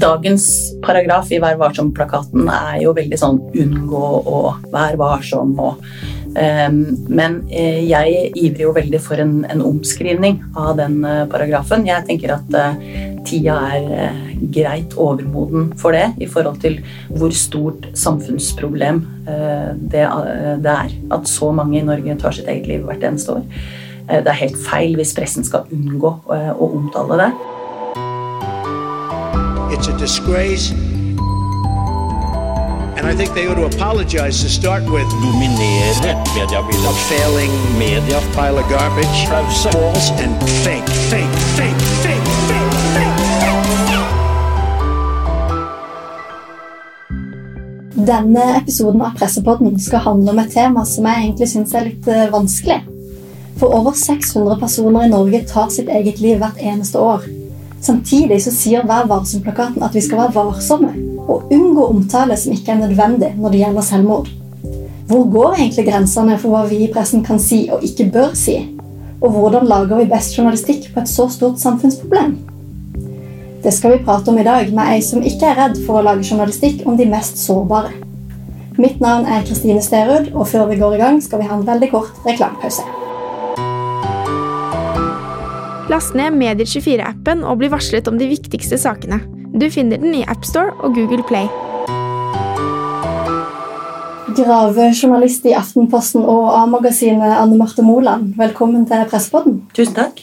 Dagens paragraf i Vær varsom-plakaten er jo veldig sånn unngå og vær varsom og um, Men eh, jeg ivrer jo veldig for en, en omskrivning av den uh, paragrafen. Jeg tenker at uh, tida er uh, greit overmoden for det i forhold til hvor stort samfunnsproblem det, det, er at så mange i Norge tar sitt eget liv hvert eneste år. Det er helt feil hvis pressen skal unngå å omtale det. It's a disgrace. And I think they ought to apologize to start with. Dominere mediebildet. A failing media. Pile of garbage. Pause. False and fake, fake, fake, fake, fake, fake. Denne episoden av Pressepodden skal handle om et tema som jeg egentlig syns er litt eh, vanskelig. For over 600 personer i Norge tar sitt eget liv hvert eneste år. Samtidig så sier Vær varsom-plakaten at vi skal være varsomme og unngå omtale som ikke er nødvendig når det gjelder selvmord. Hvor går egentlig grensene for hva vi i pressen kan si og ikke bør si? Og hvordan lager vi best journalistikk på et så stort samfunnsproblem? Det skal vi prate om i dag med ei som ikke er redd for å lage journalistikk om de mest sårbare. Mitt navn er Kristine Sterud, og før vi går i gang, skal vi ha en veldig kort reklamepause. Last ned Medier24-appen og bli varslet om de viktigste sakene. Du finner den i AppStore og Google Play. Gravejournalist i Aftenposten og A-magasinet Anne Marte Moland, velkommen til Presspodden. Tusen takk.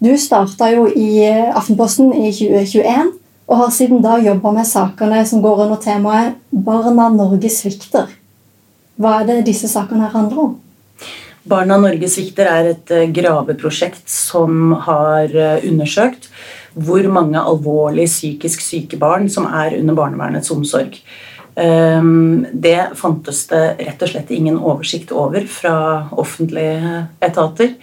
Du starta jo i Aftenposten i 2021 og har siden da jobba med sakene som går under temaet 'Barna Norge svikter'. Hva er det disse sakene her handler om? Barna Norge svikter er et eh, graveprosjekt som har eh, undersøkt hvor mange alvorlig psykisk syke barn som er under barnevernets omsorg. Ehm, det fantes det rett og slett ingen oversikt over fra offentlige etater.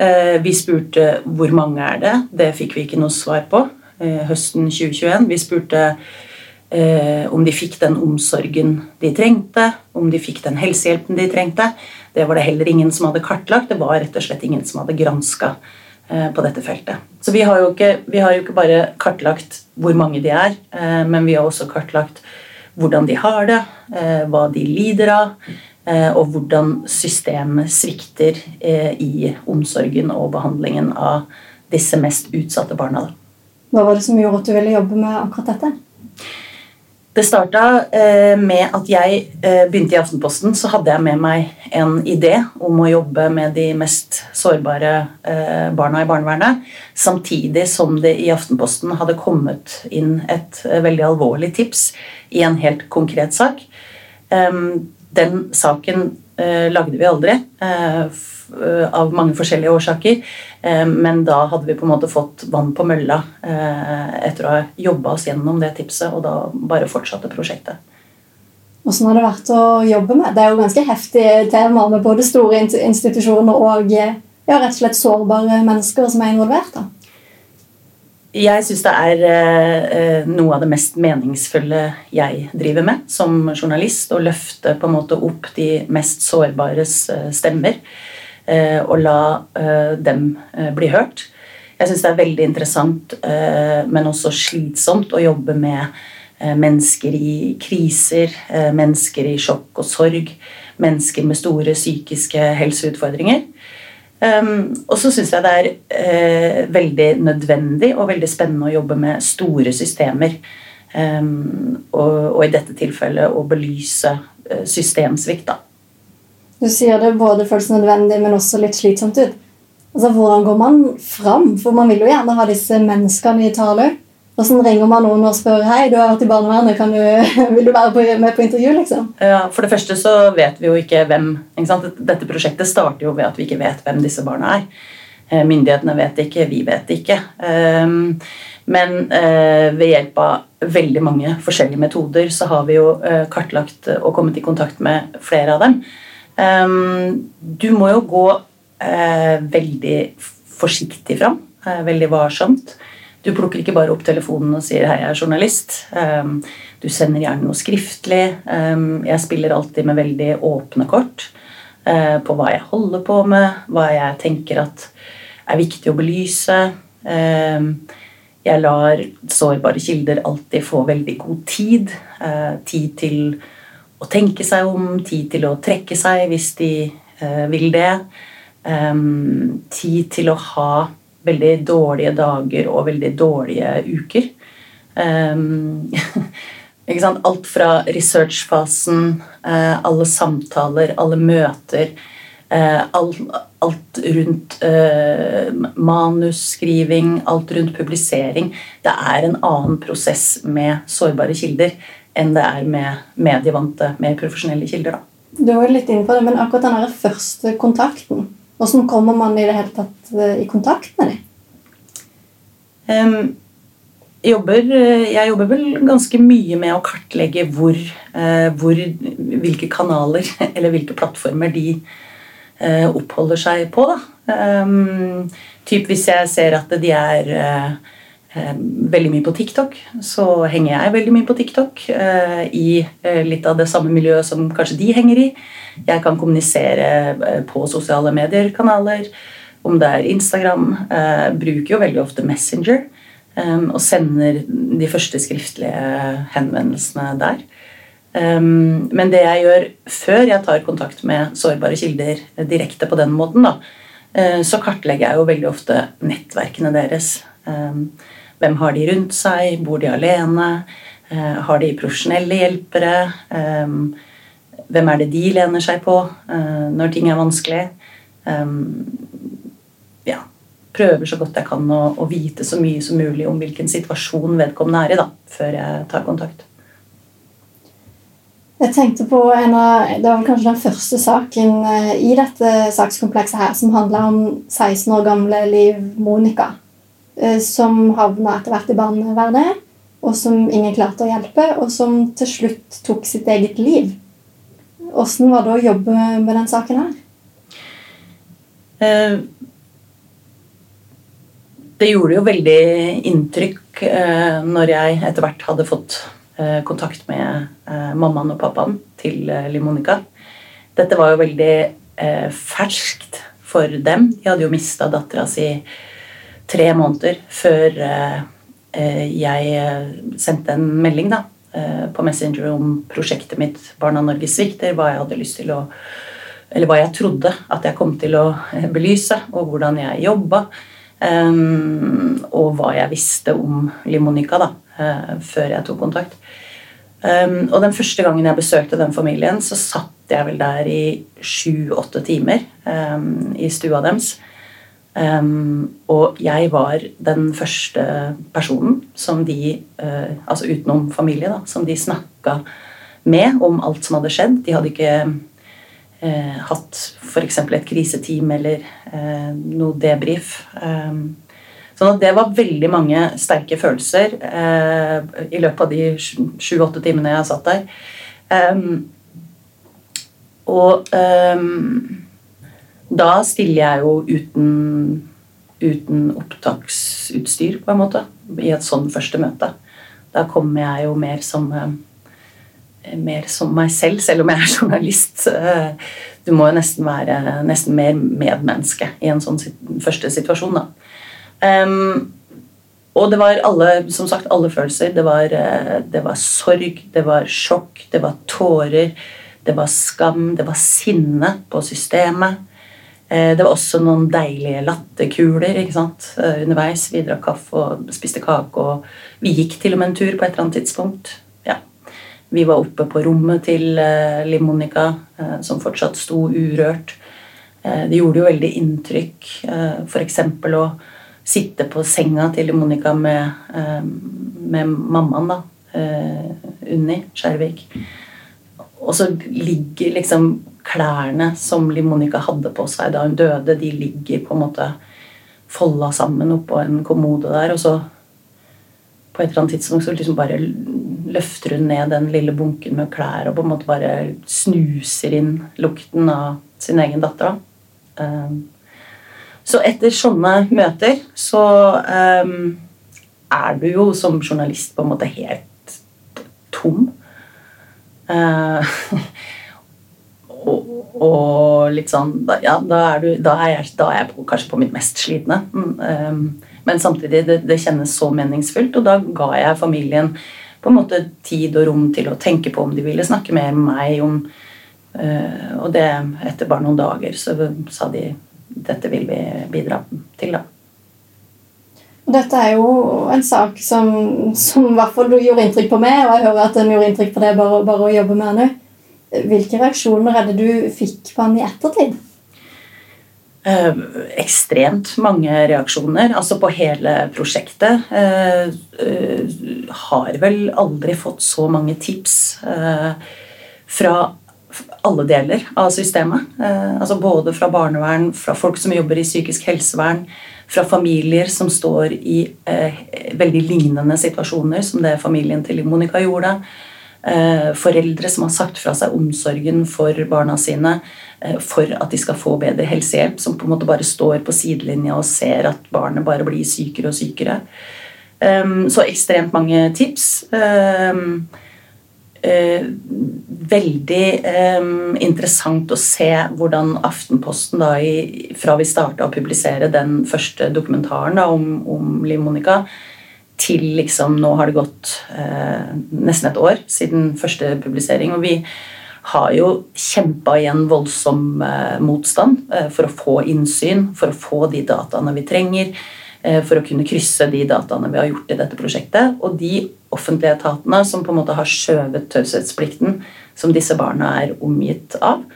Eh, vi spurte hvor mange er det. Det fikk vi ikke noe svar på høsten 2021. Vi spurte om de fikk den omsorgen de trengte, om de fikk den helsehjelpen de trengte. Det var det heller ingen som hadde kartlagt. Det var rett og slett ingen som hadde granska eh, på dette feltet. Så vi har, jo ikke, har jo ikke bare kartlagt hvor mange de er, eh, men vi har også kartlagt hvordan de har det, eh, hva de lider av, og hvordan systemet svikter i omsorgen og behandlingen av disse mest utsatte barna. Hva var det som gjorde at du ville jobbe med akkurat dette? Det starta eh, med at jeg eh, begynte i Aftenposten. Så hadde jeg med meg en idé om å jobbe med de mest sårbare eh, barna i barnevernet. Samtidig som det i Aftenposten hadde kommet inn et veldig alvorlig tips i en helt konkret sak. Den saken lagde vi aldri av mange forskjellige årsaker. Eh, men da hadde vi på en måte fått vann på mølla eh, etter å ha jobba oss gjennom det tipset, og da bare fortsatte prosjektet. Hvordan har det vært å jobbe med? Det er jo ganske heftig tema med både store institusjoner og ja, rett og slett sårbare mennesker som er involvert. da. Jeg syns det er eh, noe av det mest meningsfulle jeg driver med som journalist. Å løfte på en måte opp de mest sårbares eh, stemmer. Eh, og la eh, dem eh, bli hørt. Jeg syns det er veldig interessant, men også slitsomt å jobbe med mennesker i kriser, mennesker i sjokk og sorg, mennesker med store psykiske helseutfordringer. Og så syns jeg det er veldig nødvendig og veldig spennende å jobbe med store systemer. Og i dette tilfellet å belyse systemsvikt. da. Du sier det både føles nødvendig, men også litt slitsomt ut. Altså, Hvordan går man fram? For man vil jo gjerne ha disse menneskene i tale. Hvordan ringer man noen og spør hei, du har vært i barnevernet, du, vil du være med på intervju? liksom? Ja, For det første så vet vi jo ikke hvem ikke Dette prosjektet starter jo ved at vi ikke vet hvem disse barna er. Eh, myndighetene vet ikke, vi vet ikke. Ehm, men eh, ved hjelp av veldig mange forskjellige metoder så har vi jo eh, kartlagt og kommet i kontakt med flere av dem. Ehm, du må jo gå veldig forsiktig fram, veldig varsomt. Du plukker ikke bare opp telefonen og sier 'hei, jeg er journalist'. Ehm, du sender gjerne noe skriftlig. Ehm, jeg spiller alltid med veldig åpne kort eh, på hva jeg holder på med, hva jeg tenker at er viktig å belyse. Jeg lar sårbare kilder alltid få veldig god tid. Eh, tid til å tenke seg om, tid til å trekke seg hvis de eh, vil det. Tid til å ha veldig dårlige dager og veldig dårlige uker. Alt fra researchfasen, alle samtaler, alle møter Eh, alt, alt rundt eh, manusskriving, alt rundt publisering. Det er en annen prosess med sårbare kilder enn det er med medievante, mer profesjonelle kilder. Da. Du var litt inne på det, men akkurat den første kontakten Hvordan kommer man i det hele tatt eh, i kontakt med dem? Um, jobber, jeg jobber vel ganske mye med å kartlegge hvor, hvor, hvilke kanaler eller hvilke plattformer de Eh, oppholder seg på. Da. Um, typ hvis jeg ser at de er veldig mye på TikTok, så henger jeg veldig mye på TikTok. Uh, I uh, litt av det samme miljøet som kanskje de henger i. Jeg kan kommunisere på sosiale medier-kanaler. Om det er Instagram. bruker jo veldig ofte Messenger. Og sender de første skriftlige henvendelsene der. Men det jeg gjør før jeg tar kontakt med sårbare kilder direkte på den måten, da, så kartlegger jeg jo veldig ofte nettverkene deres. Hvem har de rundt seg? Bor de alene? Uh, har de profesjonelle hjelpere? Um, hvem er det de lener seg på uh, når ting er vanskelig? ja, prøver så godt jeg kan å, vite så mye som mulig om hvilken situasjon vedkommende er i, da, før jeg tar kontakt. Jeg tenkte på en av, Det var kanskje den første saken eh, i dette sakskomplekset her som handla om 16 år gamle Liv Monica. Eh, som havna etter hvert i barnevernet, og som ingen klarte å hjelpe, og som til slutt tok sitt eget liv. Åssen var det å jobbe med den saken her? Eh, det gjorde jo veldig inntrykk når jeg etter hvert hadde fått Eh, kontakt med eh, mammaen og pappaen til eh, Liv. Dette var jo veldig ferskt for dem. De hadde jo mista dattera si tre måneder før jeg sendte en melding da, på Messenger om prosjektet mitt Barna Norge svikter, hva jeg hadde lyst til å eller hva jeg trodde at jeg kom til å belyse, og hvordan jeg jobba. og hva jeg visste om Limonica da, før jeg tok kontakt. Og den første gangen jeg besøkte den familien, så satt jeg vel der i sju-åtte timer i stua deres. Um, og jeg var den første personen som de, uh, altså utenom familie, da, som de snakka med om alt som hadde skjedd. De hadde ikke uh, hatt f.eks. et kriseteam eller uh, noe debrief. Um, Sånn at det var veldig mange sterke følelser uh, i løpet av de sju-åtte timene jeg satt der. Um, og um, da stiller jeg jo uten, uten opptaksutstyr, på en måte, i et sånn første møte. Da kommer jeg jo mer som eh, mer som meg selv, selv om jeg er journalist. Du må jo nesten være nesten mer medmenneske i en sånn første situasjon. da. Um, og det var alle, som sagt, alle følelser. Det var, eh, det var, sorg, det var sjokk, det var tårer, det var skam, det var sinne på systemet. Eh, det var også noen deilige latterkuler ikke sant? Eh, underveis. Vi drakk kaffe og spiste kake. og Vi gikk til og med en tur på et eller annet tidspunkt. Ja. Vi var oppe på rommet til Liv Monica, som fortsatt sto urørt. Det gjorde jo veldig inntrykk. F.eks. å sitte på senga til Monica med, eh, med mammaen, da. Eh, Unni Skjervik. Og så ligger liksom klærne som Liv Monica hadde på seg da hun døde, de ligger på en måte folda sammen oppå en kommode der. Og så på et eller annet tidspunkt så liksom bare løfter hun ned den lille bunken med klær og på en måte bare snuser inn lukten av sin egen datter. da. Um, så etter sånne møter så um, er du jo som journalist på en måte helt tom. Og, litt sånn Ja, da er, du, da er, jeg, da er jeg på, kanskje på mitt mest slitne. Um, Men samtidig, det, det kjennes så meningsfullt, og da ga jeg familien på en måte tid og rom til å tenke på om de ville snakke mer med meg om uh, Og det etter bare noen dager så sa de dette vil vi bidra til, da. Dette er jo en sak som, som i hvert fall gjorde inntrykk på meg, og jeg hører at den gjorde inntrykk på deg bare, bare å jobbe med òg. Hvilke reaksjoner er det du fikk på han i ettertid? Eh, ekstremt mange reaksjoner. Altså på hele prosjektet. Eh, eh, har vel aldri fått så mange tips eh, fra alle deler av systemet. Eh, altså både fra barnevern, fra folk som jobber i psykisk helsevern, fra familier som står i veldig lignende situasjoner som det familien til Monica gjorde. Eh, foreldre som har sagt fra seg omsorgen for barna sine eh, for at de skal få bedre helsehjelp, som på en måte bare står på sidelinja og ser at barnet bare blir sykere og sykere. Ehm, så ekstremt mange tips. Ehm, eh, veldig ehm, interessant å se hvordan Aftenposten da fra vi starta å publisere den første dokumentaren om, om Liv Monica, til liksom Nå har det gått eh, nesten et år siden første publisering, og vi har jo kjempa i en voldsom eh, motstand eh, for å få innsyn, for å få de dataene vi trenger, eh, for å kunne krysse de dataene vi har gjort i dette prosjektet. Og de offentlige etatene som på en måte har skjøvet taushetsplikten som disse barna er omgitt av,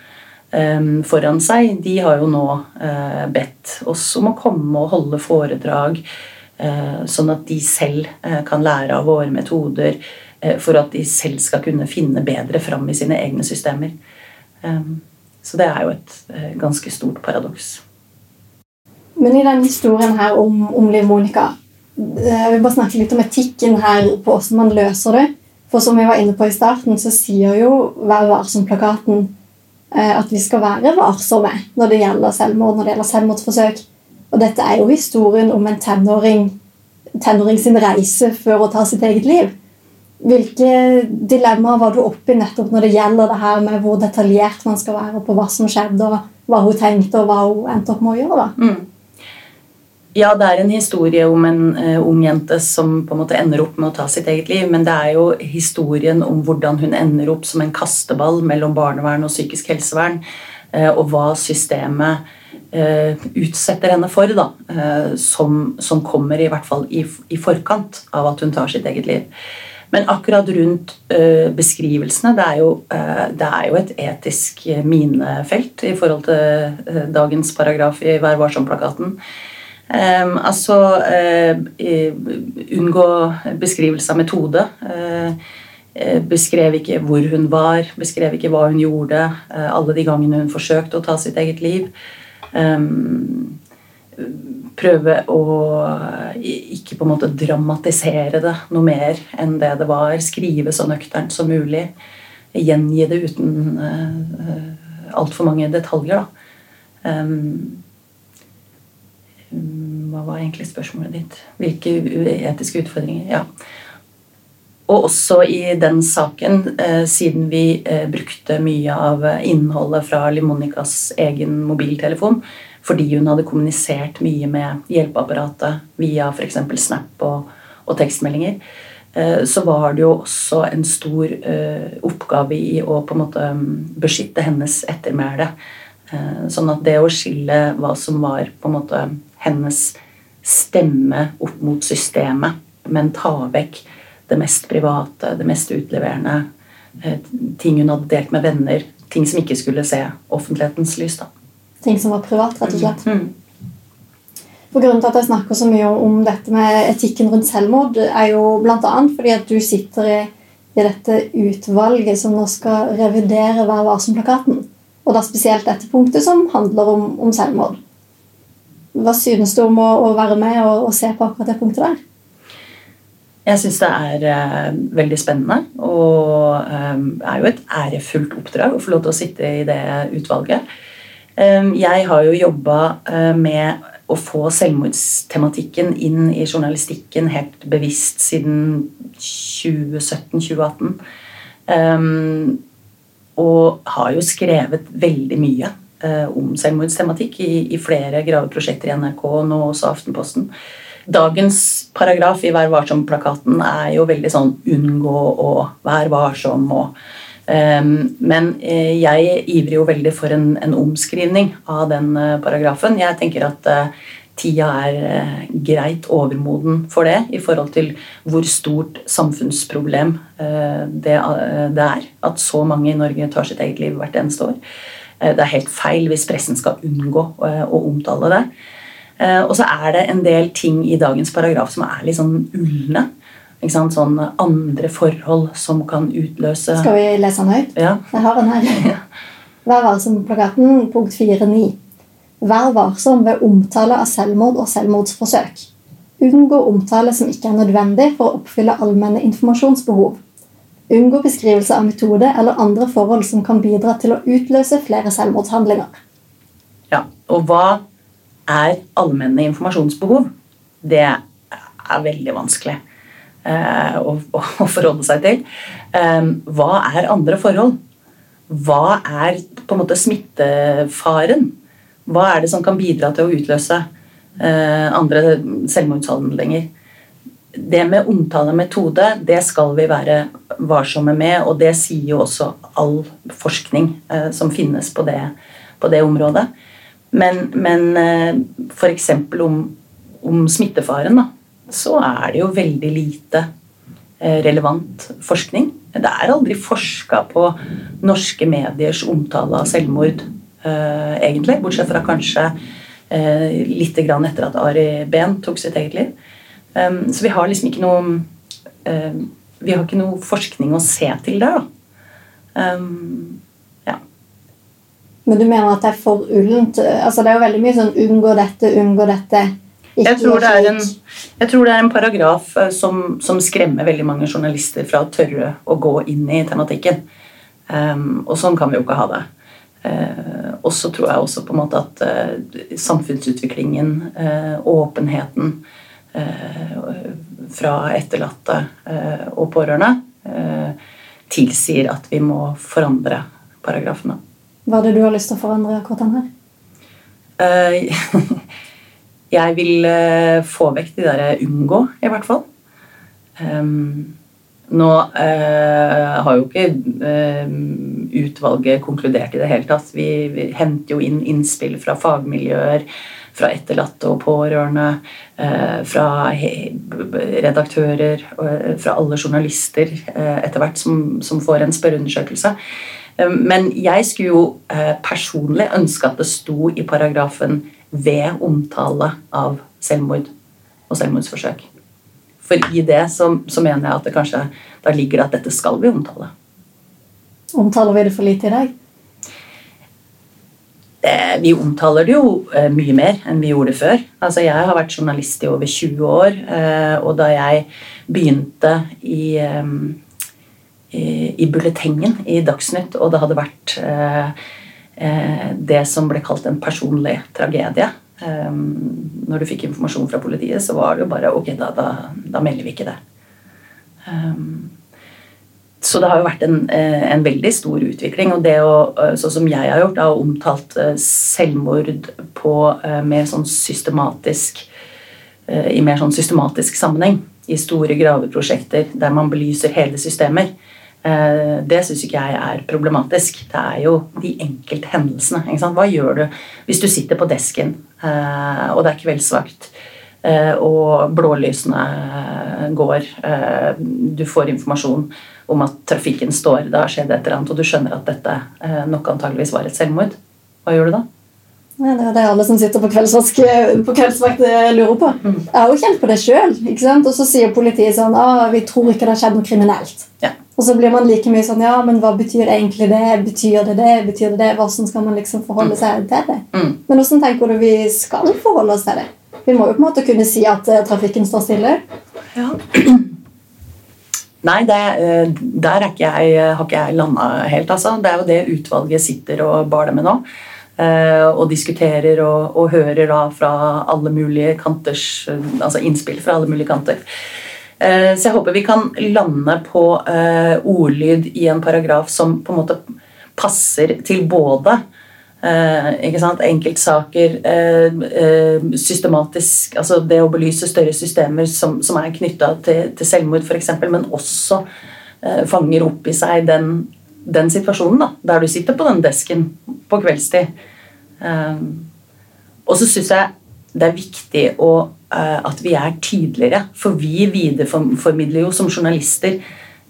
eh, foran seg, de har jo nå eh, bedt oss om å komme og holde foredrag sånn at de selv eh, kan lære av våre metoder eh, for at de selv skal kunne finne bedre fram i sine egne systemer. Så det er jo et ganske stort paradoks. Men i denne historien her om, om Liv Monica Jeg vil bare snakke litt om etikken her på hvordan man løser det. For som vi var inne på i starten, så sier jo Vær varsom-plakaten at vi skal være varsomme når det gjelder selvmord, når det gjelder selvmordsforsøk. Og dette er jo historien om en tenåring, tenåring sin reise før å ta sitt eget liv. Hvilke dilemmaer var du oppi nettopp når det gjelder det her med hvor detaljert man skal være på hva som skjedde, og hva hun tenkte, og hva hun endte opp med å gjøre? da? Mm. Ja, det er en historie om en uh, ung jente som på en måte ender opp med å ta sitt eget liv, men det er jo historien om hvordan hun ender opp som en kasteball mellom barnevern og psykisk helsevern, uh, og hva systemet utsetter henne for, da, eh, som, som, kommer i hvert fall i, i, forkant av at hun tar sitt eget liv. Men akkurat rundt uh, beskrivelsene det er, jo, uh, det er, jo, et etisk minefelt i forhold til uh, dagens paragraf i Vær varsom-plakaten. Um, altså Unngå beskrivelse av metode. beskrev ikke hvor hun var, beskrev ikke hva hun gjorde. alle de gangene hun forsøkte å ta sitt eget liv. Um, prøve å ikke på en måte dramatisere det noe mer enn det det var. Skrive så nøkternt som mulig. Gjengi det uten uh, altfor mange detaljer. Da. Um, hva var egentlig spørsmålet ditt? Hvilke etiske utfordringer? Ja. Og også i den saken, eh, siden vi eh, brukte mye av innholdet fra Limonicas egen mobiltelefon fordi hun hadde kommunisert mye med hjelpeapparatet via f.eks. Snap og, og, tekstmeldinger, eh, så var det jo også en stor oppgave i å på en måte mm, beskytte hennes ettermæle. Sånn at det å skille hva som var på en måte hennes stemme opp mot systemet, men ta vekk det mest private, det mest utleverende. Eh, ting hun hadde delt med venner. Ting som ikke skulle se offentlighetens lys. da. Ting som var privat, rett og slett. Mm. For Grunnen til at jeg snakker så mye om dette med etikken rundt selvmord, er jo bl.a. fordi at du sitter i, i, dette utvalget som nå skal revidere Vær varsom-plakaten. Og da spesielt dette punktet som handler om, om selvmord. Hva synes du om å, å være med og, og se på akkurat det punktet der? Jeg syns det er uh, veldig spennende og um, er jo et ærefullt oppdrag å få lov til å sitte i det utvalget. Um, jeg har jo jobba uh, med å få selvmordstematikken inn i journalistikken helt bevisst siden 2017-2018. Um, og har jo skrevet veldig mye uh, om selvmordstematikk i, flere graveprosjekter i NRK nå også Aftenposten. Dagens paragraf i Vær varsom-plakaten er jo veldig sånn unngå og vær varsom og um, Men eh, jeg ivrer jo veldig for en, en omskrivning av den uh, paragrafen. Jeg tenker at uh, tida er greit overmoden for det i forhold til hvor stort samfunnsproblem det, det, er at så mange i Norge tar sitt eget liv hvert eneste år. det er helt feil hvis pressen skal unngå å omtale det. Eh, og så er det en del ting i dagens paragraf som er litt sånn ulne. Sånn andre forhold som kan utløse Skal vi lese den høyt? Ja. Jeg har den her. Vær varsom-plakaten, punkt 4.9. Vær varsom ved omtale av selvmord og selvmordsforsøk. Unngå omtale som ikke er nødvendig for å oppfylle allmenne informasjonsbehov. Unngå beskrivelse av metode eller andre forhold som kan bidra til å utløse flere selvmordshandlinger. Ja, og hva er allmenne informasjonsbehov. Det er veldig vanskelig eh, å, å, forholde seg til. Eh, hva er andre forhold? Hva er på en måte smittefaren? Hva er det som kan bidra til å utløse eh, andre selvmordshandlinger? Det med omtalemetode det skal vi være varsomme med, og det sier jo også all forskning eh, som finnes på det, på det området. Men, men eh, f.eks. Om, om smittefaren, da, så er det jo veldig lite eh, relevant forskning. Det er aldri forska på norske mediers omtale av selvmord, eh, egentlig. Bortsett fra kanskje litt etter at Ari Behn tok sitt eget liv. Så vi har liksom ikke noe Vi har ikke noe forskning å se til der, da. Men du mener at det er for ullent? Altså, det er jo veldig mye sånn 'unngå dette, unngå dette'. Jeg tror, en, jeg tror, det er en, paragraf eh, som, som, skremmer veldig mange journalister fra å tørre å gå inn i tematikken. Um, og sånn kan vi jo ikke ha det. Uh, og så tror jeg også på en måte at uh, samfunnsutviklingen, uh, åpenheten fra etterlatte og pårørende tilsier at vi må forandre paragrafene. Hva er det du har lyst til å forandre akkurat den her? Uh, jeg vil uh, få vekk de der unngå, i hvert fall. Um, nå uh, har jo ikke utvalget konkludert i det hele tatt. Vi, henter jo inn innspill fra fagmiljøer, fra etterlatte og pårørende, fra redaktører, fra alle journalister etter hvert som, som får en spørreundersøkelse. Eh, men jeg skulle jo eh, personlig ønske at det sto i paragrafen ved omtale av selvmord og selvmordsforsøk. For i det så, så mener jeg at det kanskje da ligger det at dette skal vi omtale. Omtaler vi det for lite i dag? Eh, vi omtaler det jo mye mer enn vi gjorde før. Altså, jeg har vært journalist i over 20 år, og da jeg begynte i i bulletengen i Dagsnytt, og det hadde vært eh, eh, det som ble kalt en personlig tragedie. Eh, når du fikk informasjon fra politiet, så var det jo bare ok, da, da, da melder vi ikke det. Så det har jo vært en, en, veldig stor utvikling. Og det å, sånn som jeg har gjort, har omtalt selvmord på mer sånn systematisk i mer sånn systematisk sammenheng. I store graveprosjekter der man belyser hele systemer. Eh, det syns ikke jeg er problematisk. Det er jo de enkelte hendelsene. Hva gjør du hvis du sitter på desken, eh, og det er kveldsvakt, eh, og blålysene går, du får informasjon om at trafikken står, det har skjedd et eller annet, og du skjønner at dette nok antageligvis var et selvmord. Hva gjør du da? Nei, det er det alle som sitter på, på kveldsvakt lurer på. Mm. Jeg har jo kjent på det sjøl. Og så sier politiet sånn ah, vi tror ikke det har skjedd noe kriminelt. Ja. Og så blir man like mye sånn Ja, men hva betyr egentlig det? Betyr det det? Betyr det det? Hvordan skal man liksom forholde seg til det? Mm. Men hvordan tenker du vi skal forholde oss til det? Vi må jo på en måte kunne si at uh, trafikken står stille. Ja. Nei, det, der der ikke jeg, har ikke jeg landa helt. altså. Det er jo det utvalget sitter og baler med nå. Og diskuterer og, og hører da fra alle mulige kanters Altså innspill fra alle mulige kanter. Eh, så jeg håper vi kan lande på eh, ordlyd i en paragraf som på en måte passer til både Eh? Enkeltsaker, systematisk Altså det å belyse større systemer som, som er knytta til, til, selvmord, f.eks., men også fanger opp i seg den, den situasjonen da, der du sitter på den desken på kveldstid. Og så syns jeg det er viktig å, uh, at vi er tydeligere, for vi videreformidler jo som journalister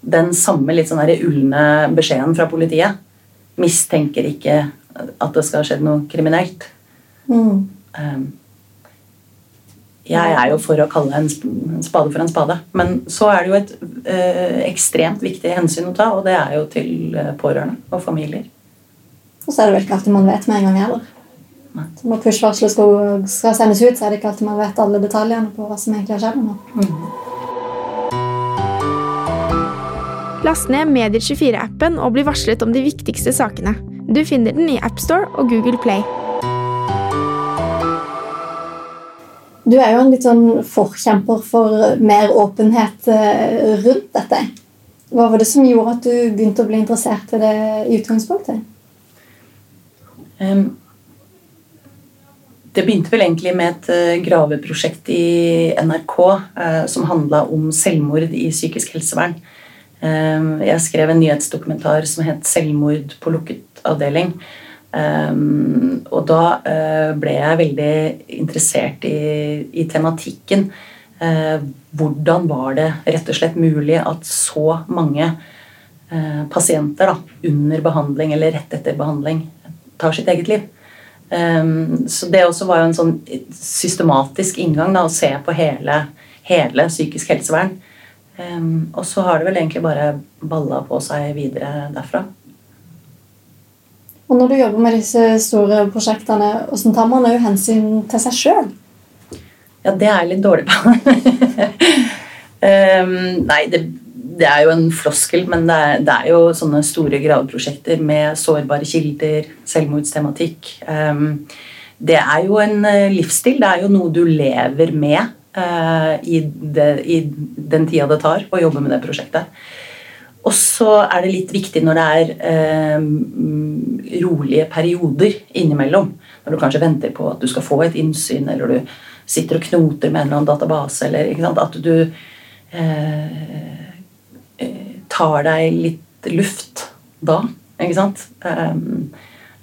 den samme litt sånn ulne beskjeden fra politiet. Mistenker ikke at det skal ha skjedd noe kriminelt. Mm. Um, jeg er jo for å kalle en spade for en spade, men så er det jo et uh, ekstremt viktig hensyn å ta, og det er jo til pårørende og familier. Og så er det vel ikke alltid man vet med en gang heller. Så når push-varselet skal, skal, sendes ut, så er det ikke alltid man vet alle detaljene på hva som egentlig har skjedd. Mm. Last ned Medier24-appen og bli varslet om de viktigste sakene. Du finner den i AppStore og Google Play. Du er jo en litt sånn forkjemper for mer åpenhet eh, rundt dette. Hva var det som gjorde at du begynte å bli interessert i det i utgangspunktet? Um, det begynte vel egentlig med et uh, graveprosjekt i NRK uh, som handla om selvmord i psykisk helsevern. Uh, jeg skrev en nyhetsdokumentar som het 'Selvmord på lukket avdeling'. og da ble jeg veldig interessert i, i tematikken. hvordan var det rett og slett mulig at så mange pasienter da, under behandling eller rett etter behandling tar sitt eget liv? Um, så det også var jo en sånn systematisk inngang da, å se på hele, hele psykisk helsevern. Um, og så har det vel egentlig bare balla på seg videre derfra. Og når du jobber med disse store prosjektene, hvordan tar man òg hensyn til seg sjøl? Ja, det er jeg litt dårlig på. um, nei, det det er jo en floskel, men det er, det er, jo sånne store graveprosjekter med sårbare kilder, selvmordstematikk. Um, det er jo en eh, livsstil. Det er jo noe du lever med uh, i, det, i, den tida det tar å jobbe med det prosjektet. Og så er det litt viktig når det er um, rolige perioder innimellom. Når du kanskje venter på at du skal få et innsyn, eller du sitter og knoter med en eller annen database, eller at du uh, tar deg litt luft da. Ikke sant? Um,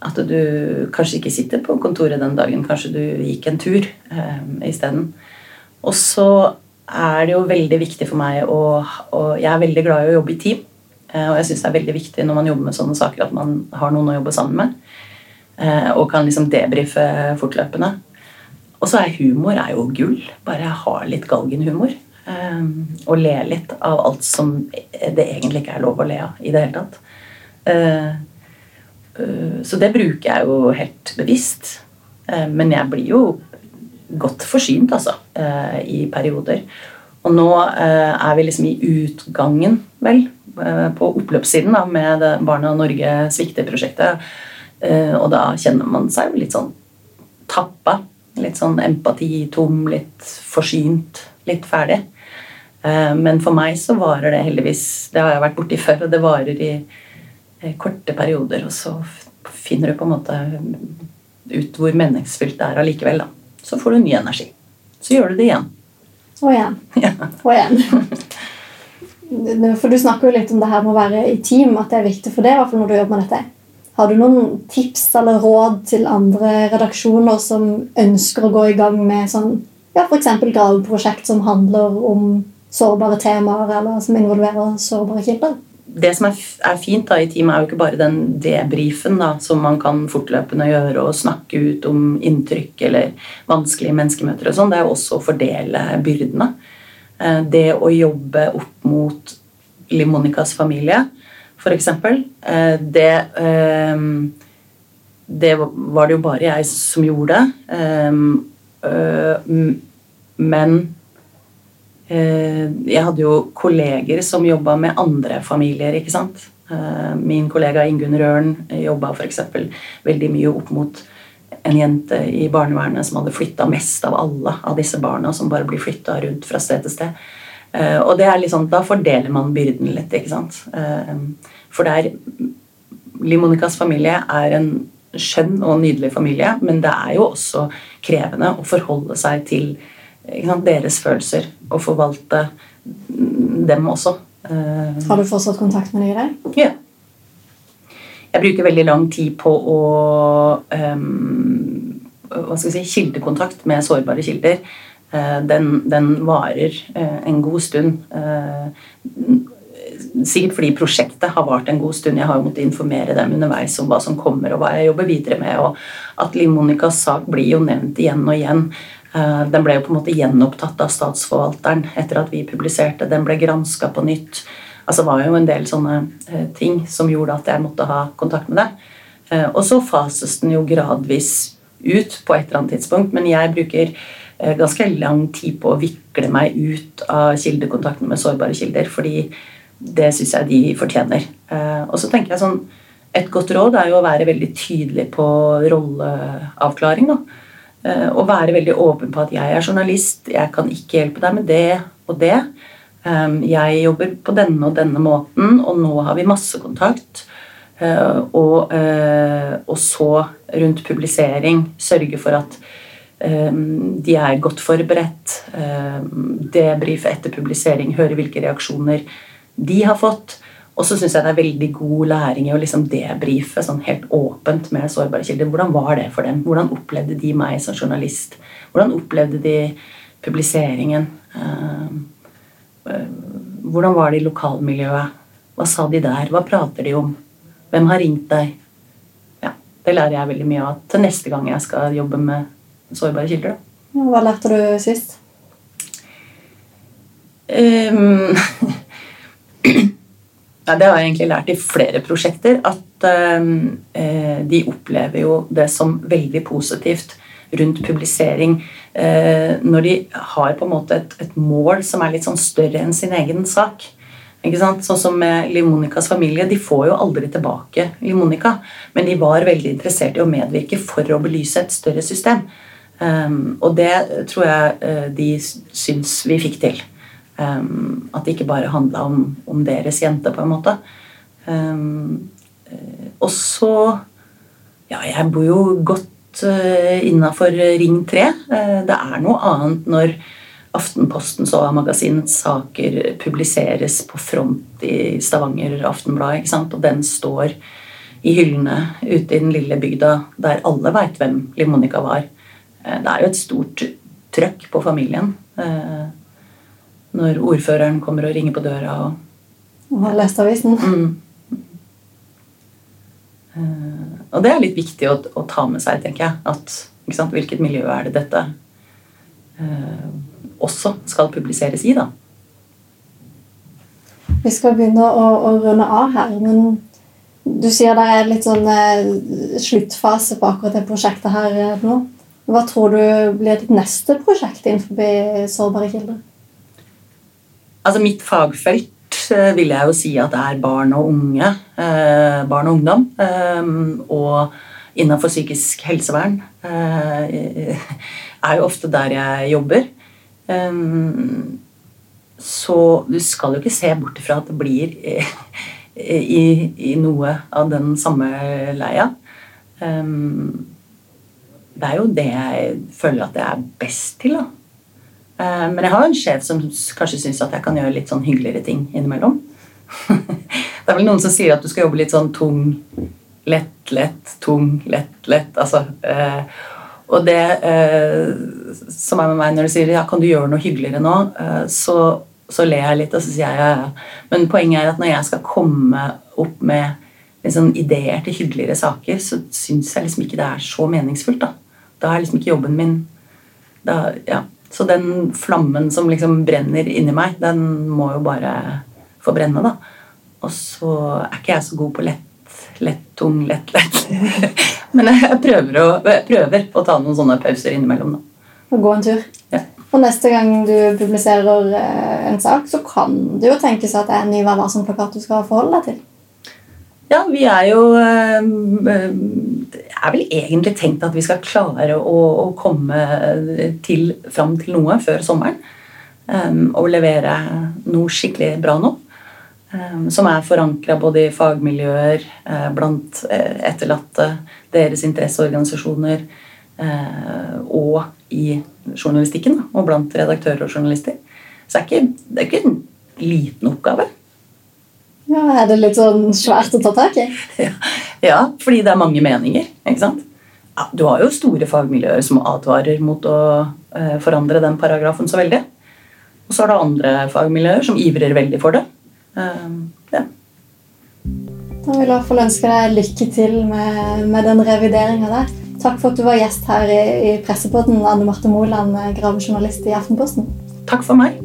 at du kanskje ikke sitter på kontoret den dagen. Kanskje du gikk en tur um, isteden. Og så er det jo veldig viktig for meg å, og Jeg er veldig glad i å jobbe i team. Uh, og jeg syns det er veldig viktig når man jobber med sånne saker, at man har noen å jobbe sammen med. Uh, og kan liksom debrife fortløpende. Og så er humor er jo gull. Bare ha litt galgenhumor. Ehm, og le litt av alt som det egentlig ikke er lov å le av i det hele tatt. Eh, eh, så det bruker jeg jo helt bevisst. Eh, men jeg blir jo godt forsynt, altså, i perioder. Og nå er vi liksom i utgangen, vel, på oppløpssiden da, med det Barna Norge svikter-prosjektet. Og da kjenner man seg jo litt sånn tappa. Litt sånn empatitom, litt forsynt, litt ferdig. Eh, men for meg så varer det heldigvis Det har jeg vært borti før, og det varer i eh, korte perioder. Og så finner du på en måte ut hvor meningsfylt det er allikevel. da. Så får du ny energi. Så gjør du det igjen. Og igjen. Ja. Og igjen. For du snakker jo litt om det her med å være i team, at det er viktig for deg. hvert når du jobber med dette. Har du noen tips eller råd til andre redaksjoner som ønsker å gå i gang med sånn, ja, f.eks. graveprosjekt som handler om sårbare temaer eller som involverer sårbare kilder. Det som er, fint da i teamet, er jo ikke bare den debrifen da, som man kan fortløpende gjøre og snakke ut om inntrykk eller vanskelige menneskemøter og sånn. Det er jo også å fordele byrdene. Eh, det å jobbe opp mot Limonikas familie, f.eks. Eh, det eh, Det var det jo bare jeg som gjorde. Men Eh, jeg hadde jo kolleger som jobba med andre familier. ikke sant? Eh, min kollega Ingunn Røren jobba f.eks. veldig mye opp mot en jente i barnevernet som hadde flytta mest av alle av disse barna, som bare blir flytta rundt fra sted til sted. Eh, og det er litt sånn, Da fordeler man byrden litt. ikke sant? For det er Liv Monicas familie er en skjønn og nydelig familie, men det er jo også krevende å forholde seg til sant, deres følelser og forvalte dem også. Eh, Har du fortsatt kontakt med dem i dag? Ja. Jeg bruker veldig lang tid på å um, hva skal jeg si, kildekontakt med sårbare kilder. Uh, den, den, varer uh, en god stund. Sikkert fordi prosjektet har vart en god stund. Jeg har jo måttet informere dem underveis om hva som kommer, og hva jeg jobber videre med. og at Liv Monicas sak blir jo nevnt igjen og igjen. Den ble jo på en måte gjenopptatt av statsforvalteren etter at vi publiserte. Den ble granska på nytt. Altså, var jo en del sånne eh, ting som gjorde at jeg måtte ha kontakt med det. Eh, og så fases den jo gradvis ut på et eller annet tidspunkt, men jeg bruker eh, ganske lang tid på å vikle meg ut av kildekontakten med sårbare kilder, fordi det syns jeg de fortjener. Og så tenker jeg sånn Et godt råd er jo å være veldig tydelig på rolleavklaring. da. Og være veldig åpen på at jeg er journalist, jeg kan ikke hjelpe deg med det og det. Ehm, jeg jobber på denne og denne måten, og nå har vi masse kontakt. Eh, og, eh, og så rundt publisering sørge for at ehm, de er godt forberedt. Ehm, debrife etter publisering, høre hvilke reaksjoner de har fått. Og så syns jeg det er veldig god læring i å liksom debrife sånn helt åpent med sårbare kilder. Hvordan var det for dem? Hvordan opplevde de meg som journalist? Hvordan opplevde de publiseringen? Eh, hvordan var det i lokalmiljøet? Hva sa de der? Hva prater de om? Hvem har ringt deg? Ja, Det lærer jeg veldig mye av til neste gang jeg skal jobbe med sårbare kilder. Hva lærte du sist? Um, ja, det har jeg egentlig lært i flere prosjekter. At eh, de opplever jo det som veldig positivt rundt publisering eh, når de har på en måte et, et, mål som er litt sånn større enn sin egen sak. Ikke sant? Sånn som med Liv Monicas familie. De får jo aldri tilbake Liv Monica, men de var veldig interessert i å medvirke for å belyse et større system. Um, og det tror jeg uh, de syns vi fikk til. Um, at det ikke bare handla om, om, deres jente, på en måte. Um, og så Ja, jeg bor jo godt uh, innafor Ring 3. Uh, det er noe annet når Aftenpostens og magasinets saker publiseres på front i Stavanger Aftenblad, ikke sant? og den står i hyllene ute i den lille bygda der alle veit hvem Liv Monica var. Uh, det er jo et stort trøkk på familien når ordføreren kommer og ringer på døra. Og, og har lest avisen. Mm. Eh, og det er litt viktig å, å ta med seg, tenker jeg. At, sant, hvilket miljø er det dette uh, også skal publiseres i, da. Vi skal begynne å, å runde av her, men du sier det er litt sånn eh, sluttfase på akkurat det prosjektet her eh, nå. Hva tror du blir ditt neste prosjekt innenfor sårbare kilder? Altså Mitt fagfelt Eh, vil jeg jo si at det er barn og unge. Eh, barn og ungdom. Eh, og innenfor psykisk helsevern er jo ofte der jeg jobber. Så du skal jo ikke se bort ifra at det blir i, i noe av den samme leia. Det er jo det jeg føler at jeg er best til. da men jeg har en sjef som kanskje syns at jeg kan gjøre litt sånn hyggeligere ting innimellom. det er vel noen som sier at du skal jobbe litt sånn tung, lett, lett, tung, lett, lett. Altså, eh, og det eh, som er med meg når du sier ja, kan du gjøre noe hyggeligere nå, så, så ler jeg litt, og så sier jeg ja, ja. Men poenget er at når jeg skal komme opp med liksom, ideer til hyggeligere saker, så syns jeg liksom ikke det er så meningsfullt. Da, da er liksom ikke jobben min da, ja, så den flammen som liksom brenner inni meg, den må jo bare få brenne, da. Og så er ikke jeg så god på lett, lett, tung, lett, lett. Men jeg prøver å, prøver å ta noen sånne pauser innimellom, da. Og gå en tur. Ja. Og neste gang du publiserer eh, en sak, så kan det jo tenkes at det er en ny Vær varsom-plakat du skal forholde deg til. Ja, vi er jo eh, er vel egentlig tenkt at vi skal klare å, å komme til, fram til noe før sommeren. Um, og levere noe skikkelig bra nå. Um, som er forankra både i fagmiljøer, uh, blant uh, etterlatte, deres interesseorganisasjoner og i journalistikken, da, og blant redaktører og journalister. Så det er ikke, det er ikke en liten oppgave. Ja, Er det litt sånn svært å ta tak i? Ja, ja fordi det er mange meninger. ikke sant? Ja, du har jo store fagmiljøer som advarer mot å eh, forandre den paragrafen så veldig. Og så er det andre fagmiljøer som ivrer veldig for det. Uh, ja. Da vil jeg i hvert fall ønske deg lykke til med, med den revideringa der. Takk for at du var gjest her i, i Pressepodden, Anne Marte Moland, gravejournalist i Aftenposten. Takk for meg.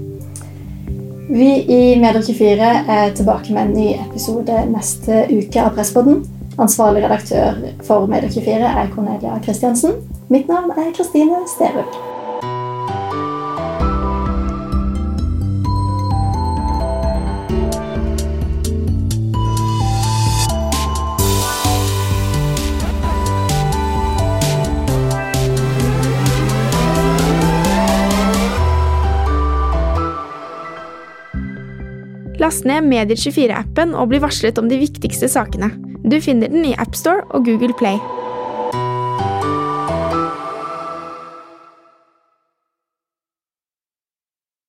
Vi i Medier24 er tilbake med en ny episode neste uke av Presspodden. Ansvarlig redaktør for Medier24 er Cornelia Christiansen. Mitt navn er Kristine Sterud. Last ned Medier24-appen og bli varslet om de viktigste sakene. Du finner den i AppStore og Google Play.